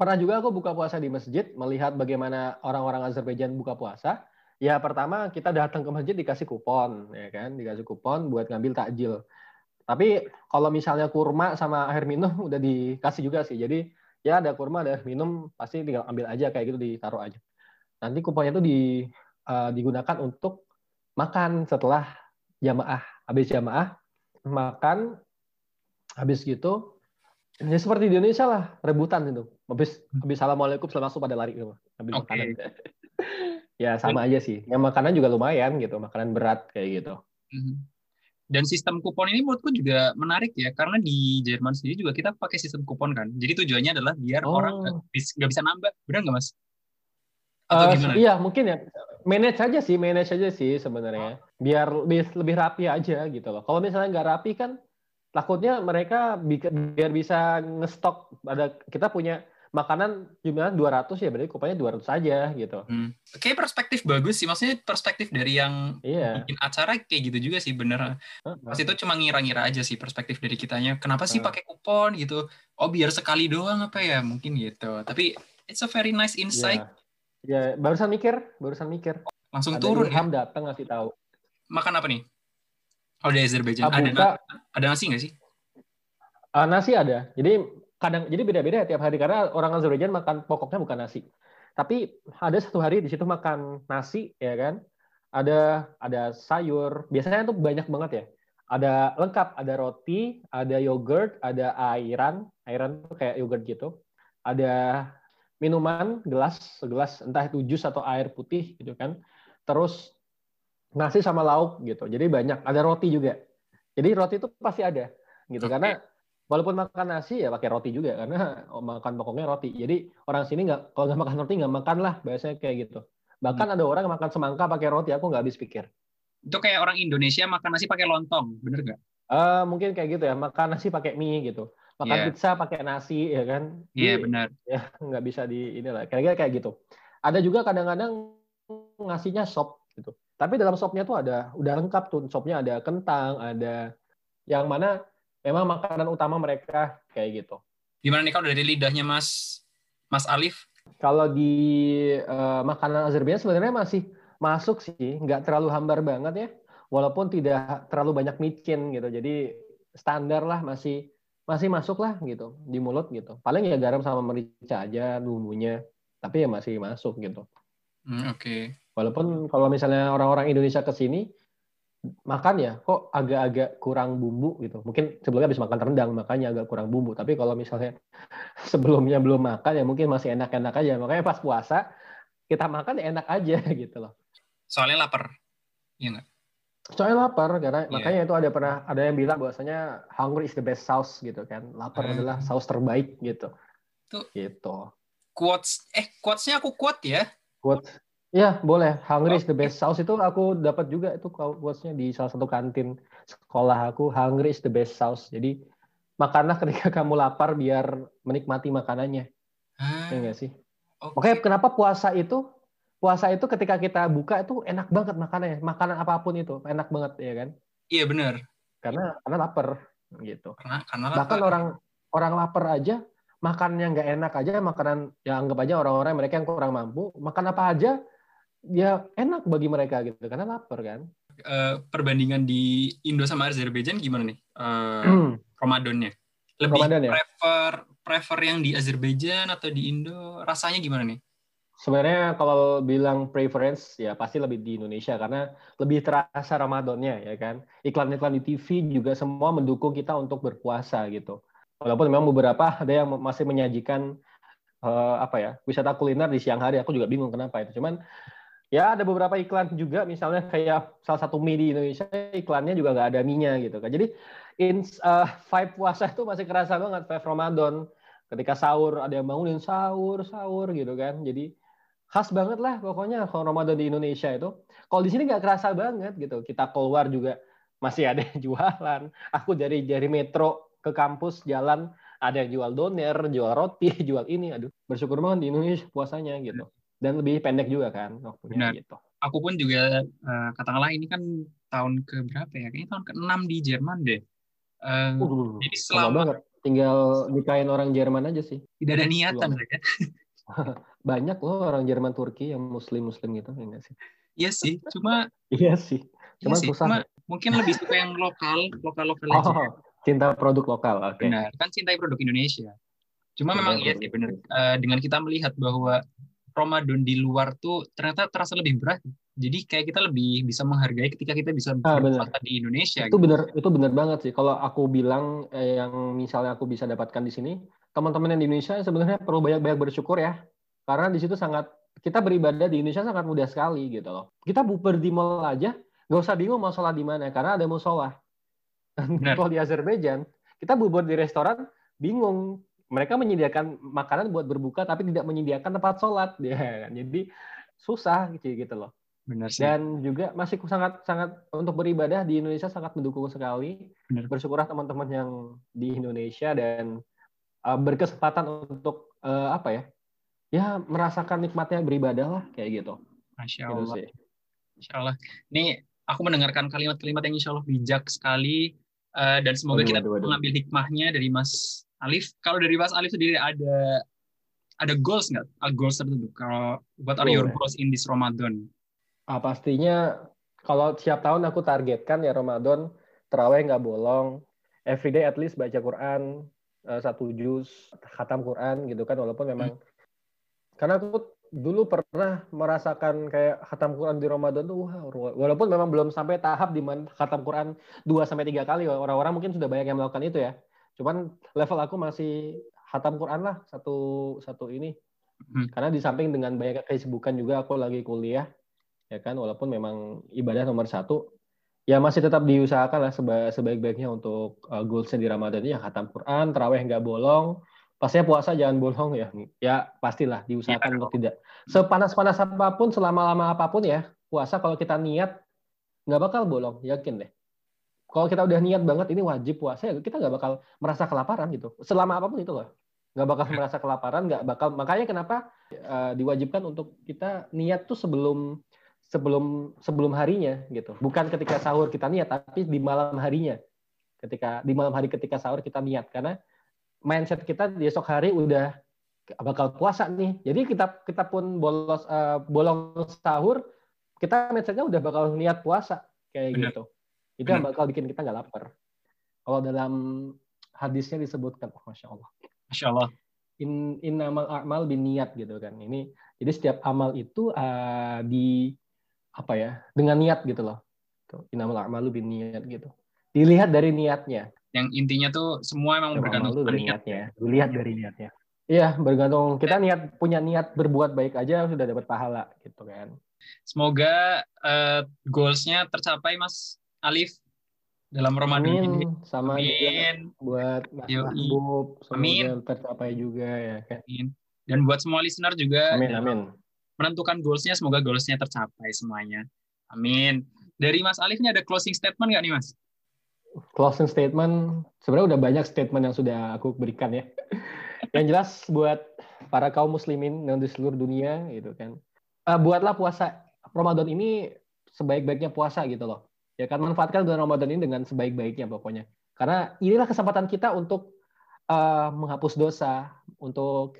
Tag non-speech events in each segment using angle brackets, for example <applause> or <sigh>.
pernah juga aku buka puasa di masjid, melihat bagaimana orang-orang Azerbaijan buka puasa. Ya pertama kita datang ke masjid dikasih kupon, ya kan, dikasih kupon buat ngambil takjil. Tapi kalau misalnya kurma sama air minum <laughs> udah dikasih juga sih. Jadi ya ada kurma ada air minum pasti tinggal ambil aja kayak gitu ditaruh aja. Nanti kuponnya itu di, uh, digunakan untuk makan setelah jamaah. Habis jamaah makan habis gitu ya seperti di Indonesia lah rebutan itu. Habis habis assalamualaikum selamat pada lari gitu ambil okay. makanan. <laughs> Ya sama aja sih. Yang makanan juga lumayan gitu makanan berat kayak gitu. Mhm. dan sistem kupon ini menurutku juga menarik ya karena di Jerman sendiri juga kita pakai sistem kupon kan. Jadi tujuannya adalah biar oh. orang nggak bisa nambah. Benar nggak mas? Atau uh, iya mungkin ya. Manage aja sih manage aja sih sebenarnya. Biar lebih lebih rapi aja gitu loh. Kalau misalnya nggak rapi kan takutnya mereka biar bisa ngestok ada kita punya makanan jumlahnya 200 ya berarti kupanya 200 saja gitu. Hmm. Kayak perspektif bagus sih, maksudnya perspektif dari yang iya. bikin acara kayak gitu juga sih bener. Uh, Pas itu cuma ngira-ngira aja sih perspektif dari kitanya. Kenapa sih uh. pakai kupon gitu? Oh biar sekali doang apa ya mungkin gitu. Tapi it's a very nice insight. Ya, ya barusan mikir, barusan mikir. Langsung Ada turun Ilham ya. datang ngasih tahu. Makan apa nih? Oh di Azerbaijan Abuka, ada na ada nasi nggak sih? Uh, nasi ada. Jadi kadang jadi beda-beda tiap hari karena orang Azerbaijan makan pokoknya bukan nasi. Tapi ada satu hari di situ makan nasi ya kan. Ada ada sayur. Biasanya tuh banyak banget ya. Ada lengkap, ada roti, ada yogurt, ada airan, airan tuh kayak yogurt gitu. Ada minuman gelas, segelas entah itu jus atau air putih gitu kan. Terus nasi sama lauk gitu. Jadi banyak. Ada roti juga. Jadi roti itu pasti ada gitu okay. karena walaupun makan nasi ya pakai roti juga karena <laughs> makan pokoknya roti. Jadi orang sini nggak kalau nggak makan roti nggak makan lah biasanya kayak gitu. Bahkan hmm. ada orang yang makan semangka pakai roti aku nggak habis pikir. Itu kayak orang Indonesia makan nasi pakai lontong, bener nggak? Uh, mungkin kayak gitu ya makan nasi pakai mie gitu. Makan yeah. pizza pakai nasi ya kan? Iya yeah, benar. Ya nggak bisa di inilah. Kira-kira kayak gitu. Ada juga kadang-kadang ngasihnya sop gitu. Tapi dalam sopnya tuh ada udah lengkap tuh sopnya ada kentang, ada yang mana memang makanan utama mereka kayak gitu. Gimana nih kalau dari lidahnya Mas Mas Alif? Kalau di uh, makanan Azerbaijan sebenarnya masih masuk sih, nggak terlalu hambar banget ya, walaupun tidak terlalu banyak micin gitu. Jadi standar lah masih masih masuk lah gitu di mulut gitu. Paling ya garam sama merica aja bumbunya, tapi ya masih masuk gitu. Hmm, Oke. Okay. Walaupun kalau misalnya orang-orang Indonesia ke sini makan ya kok agak-agak kurang bumbu gitu. Mungkin sebelumnya habis makan rendang makanya agak kurang bumbu. Tapi kalau misalnya <laughs> sebelumnya belum makan ya mungkin masih enak-enak aja. Makanya pas puasa kita makan ya enak aja <laughs> gitu loh. Soalnya lapar. Iya nggak? Soalnya lapar karena yeah. makanya itu ada pernah ada yang bilang bahwasanya hungry is the best sauce gitu kan. Lapar hmm. adalah saus terbaik gitu. Tuh. Gitu. Quotes eh quotesnya aku quote ya. Quotes Iya, boleh. Hungry is the best sauce itu aku dapat juga itu quotes-nya di salah satu kantin sekolah aku. Hungry is the best sauce. Jadi makanlah ketika <laughs> kamu lapar biar menikmati makanannya. Ah, ya enggak sih? Okay. Oke, kenapa puasa itu puasa itu ketika kita buka itu enak banget makanannya. Makanan apa pun itu enak banget ya kan? Iya benar. Karena karena lapar gitu. Karena karena lapar. Bahkan orang orang lapar aja makan yang nggak enak aja makanan yang anggap aja orang-orang mereka yang kurang mampu makan apa aja ya enak bagi mereka gitu karena lapar kan. Uh, perbandingan di Indo sama Azerbaijan gimana nih uh. <clears throat> Ramadannya? Lebih Ramadan, ya? prefer prefer yang di Azerbaijan atau di Indo? Rasanya gimana nih? Sebenarnya kalau bilang preference ya pasti lebih di Indonesia karena lebih terasa Ramadannya ya kan. Iklan-iklan di TV juga semua mendukung kita untuk berpuasa gitu. Walaupun memang beberapa ada yang masih menyajikan uh, apa ya wisata kuliner di siang hari. Aku juga bingung kenapa itu. Cuman ya ada beberapa iklan juga misalnya kayak salah satu mie di Indonesia iklannya juga nggak ada mie-nya gitu kan jadi in uh, vibe puasa itu masih kerasa banget vibe Ramadan. Ketika sahur ada yang bangunin sahur sahur gitu kan. Jadi khas banget lah pokoknya kalau Ramadan di Indonesia itu. Kalau di sini nggak kerasa banget gitu. Kita keluar juga masih ada yang <laughs> jualan. Aku dari dari metro ke kampus jalan ada yang jual doner jual roti <laughs> jual ini. Aduh bersyukur banget di Indonesia puasanya gitu dan lebih pendek juga kan waktunya Benar. gitu. Aku pun juga uh, katakanlah ini kan tahun ke berapa ya? Kayaknya tahun ke-6 di Jerman deh. Uh, uh, jadi selama tinggal nikahin orang Jerman aja sih. Tidak ada niatan ya. <laughs> <laughs> Banyak loh orang Jerman Turki yang muslim-muslim gitu ya enggak sih? Iya sih, cuma <laughs> Iya sih. Cuma iya susah. Cuma mungkin lebih suka yang lokal, lokal-lokal oh, aja. Cinta produk lokal, oke. Okay. Benar, kan cintai produk Indonesia. Cuma memang iya sih benar. Uh, dengan kita melihat bahwa Ramadan di luar tuh ternyata terasa lebih berat. Jadi kayak kita lebih bisa menghargai ketika kita bisa ah, berpuasa di Indonesia. Itu gitu. benar, itu benar banget sih. Kalau aku bilang eh, yang misalnya aku bisa dapatkan di sini, teman-teman yang di Indonesia sebenarnya perlu banyak-banyak bersyukur ya. Karena di situ sangat kita beribadah di Indonesia sangat mudah sekali gitu loh. Kita buper di mall aja, nggak usah bingung mau sholat di mana karena ada musola. <laughs> Kalau di Azerbaijan, kita bubur di restoran bingung mereka menyediakan makanan buat berbuka tapi tidak menyediakan tempat sholat. <laughs> Ya kan jadi susah gitu gitu loh. Benar sih. dan juga masih sangat sangat untuk beribadah di Indonesia sangat mendukung sekali. Benar. bersyukurlah teman-teman yang di Indonesia dan uh, berkesempatan untuk uh, apa ya ya merasakan nikmatnya beribadah lah kayak gitu. Masya gitu Allah. gitu Masya Allah. Ini aku mendengarkan kalimat-kalimat yang Insya Allah bijak sekali uh, dan semoga aduh, kita aduh, aduh. mengambil hikmahnya dari Mas Alif, kalau dari Mas Alif sendiri ada ada goals nggak? Uh, goals tertentu. Kalau what are your goals in this Ramadan? Ah, pastinya kalau setiap tahun aku targetkan ya Ramadan terawih nggak bolong, everyday at least baca Quran uh, satu juz, khatam Quran gitu kan walaupun memang hmm. karena aku dulu pernah merasakan kayak khatam Quran di Ramadan tuh walaupun memang belum sampai tahap di mana khatam Quran 2 sampai tiga kali orang-orang mungkin sudah banyak yang melakukan itu ya. Cuman level aku masih hatam Quran lah satu satu ini. Hmm. Karena di samping dengan banyak kesibukan juga aku lagi kuliah, ya kan. Walaupun memang ibadah nomor satu, ya masih tetap diusahakan lah seba, sebaik-baiknya untuk uh, goalsnya di Ramadan ini ya hatam Quran, terawih nggak bolong, pastinya puasa jangan bolong ya. Ya pastilah diusahakan ya, untuk tidak sepanas-panas apa pun, selama-lama apa pun ya puasa kalau kita niat nggak bakal bolong, yakin deh kalau kita udah niat banget ini wajib puasa ya kita nggak bakal merasa kelaparan gitu. Selama apa pun itu loh. Nggak bakal iya. merasa kelaparan nggak bakal makanya kenapa uh, diwajibkan untuk kita niat tuh sebelum sebelum sebelum harinya gitu. Bukan ketika sahur kita niat tapi di malam harinya. Ketika di malam hari ketika sahur kita niat. Karena mindset kita di esok hari udah bakal puasa nih. Jadi kita kita pun bolos uh, bolong sahur kita mindsetnya udah bakal niat puasa kayak Benar. gitu itu yang bakal bikin kita nggak lapar. Kalau dalam hadisnya disebutkan, oh, masya Allah. Masya Allah. In, in amal amal biniat gitu kan. Ini jadi setiap amal itu uh, di apa ya dengan niat gitu loh. In amal amal biniat gitu. Dilihat dari niatnya. Yang intinya tuh semua emang bergantung dari niatnya. Dilihat dari niatnya. Iya, bergantung kita niat punya niat berbuat baik aja sudah dapat pahala gitu kan. Semoga uh, goalsnya tercapai Mas Alif dalam Ramadan Amin. ini. Sama Amin. buat Mas Mahbub, Amin. tercapai juga ya kan. Amin. Dan buat semua listener juga. Amin, amin. Menentukan goalsnya, semoga goalsnya tercapai semuanya. Amin. Dari Mas Alif ini ada closing statement nggak nih Mas? Closing statement, sebenarnya udah banyak statement yang sudah aku berikan ya. <laughs> yang jelas buat para kaum muslimin yang di seluruh dunia gitu kan. Uh, buatlah puasa Ramadan ini sebaik-baiknya puasa gitu loh Ya kan manfaatkan bulan Ramadan ini dengan sebaik-baiknya pokoknya. Karena inilah kesempatan kita untuk uh, menghapus dosa, untuk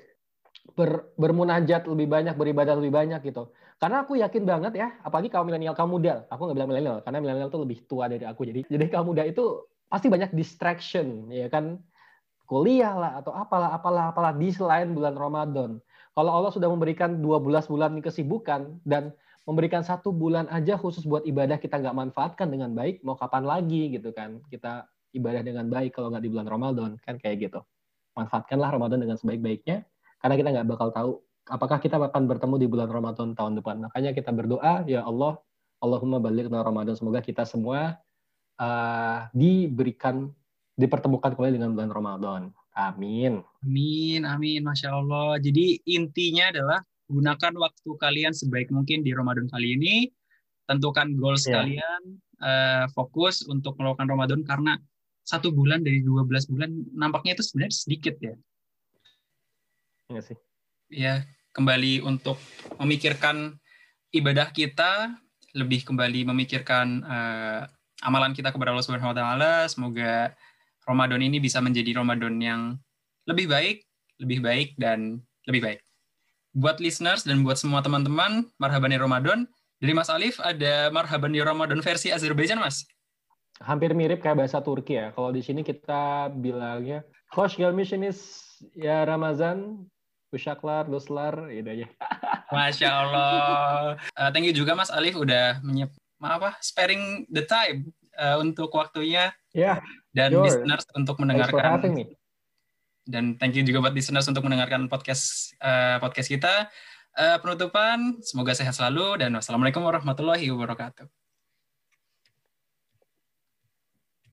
ber, bermunajat lebih banyak, beribadah lebih banyak gitu. Karena aku yakin banget ya, apalagi kaum milenial, kaum muda. Aku nggak bilang milenial, karena milenial itu lebih tua dari aku. Jadi, jadi kaum muda itu pasti banyak distraction, ya kan? Kuliah lah atau apalah, apalah, apalah di selain bulan Ramadan. Kalau Allah sudah memberikan 12 bulan kesibukan dan memberikan satu bulan aja khusus buat ibadah kita nggak manfaatkan dengan baik, mau kapan lagi gitu kan kita ibadah dengan baik kalau nggak di bulan Ramadan kan kayak gitu. Manfaatkanlah Ramadan dengan sebaik-baiknya karena kita nggak bakal tahu apakah kita akan bertemu di bulan Ramadan tahun depan. Makanya kita berdoa ya Allah, Allahumma balighna Ramadan semoga kita semua uh, diberikan dipertemukan kembali dengan bulan Ramadan. Amin. Amin, amin, masya Allah. Jadi intinya adalah gunakan waktu kalian sebaik mungkin di Ramadan kali ini. Tentukan goals yeah. kalian, uh, fokus untuk melakukan Ramadan karena satu bulan dari 12 bulan nampaknya itu sebenarnya sedikit ya. Iya sih. Ya, kembali untuk memikirkan ibadah kita, lebih kembali memikirkan uh, amalan kita kepada Allah Subhanahu wa taala. Semoga Ramadan ini bisa menjadi Ramadan yang lebih baik, lebih baik dan lebih baik. Buat listeners dan buat semua teman-teman, marhaban Ramadan. Dari Mas Alif ada marhaban Ramadan versi Azerbaijan, Mas? Hampir mirip kayak bahasa Turki ya. Kalau di sini kita bilangnya Hoş gelmişsiniz ya Ramazan, Ushaklar, Doslar, gitu ya. <laughs> Masya Allah. Uh, thank you juga Mas Alif udah menyiap apa sparing the time uh, untuk waktunya. Ya. Yeah, dan sure. listeners untuk mendengarkan. Dan thank you juga buat listeners untuk mendengarkan podcast uh, podcast kita. Uh, penutupan, semoga sehat selalu dan wassalamualaikum warahmatullahi wabarakatuh.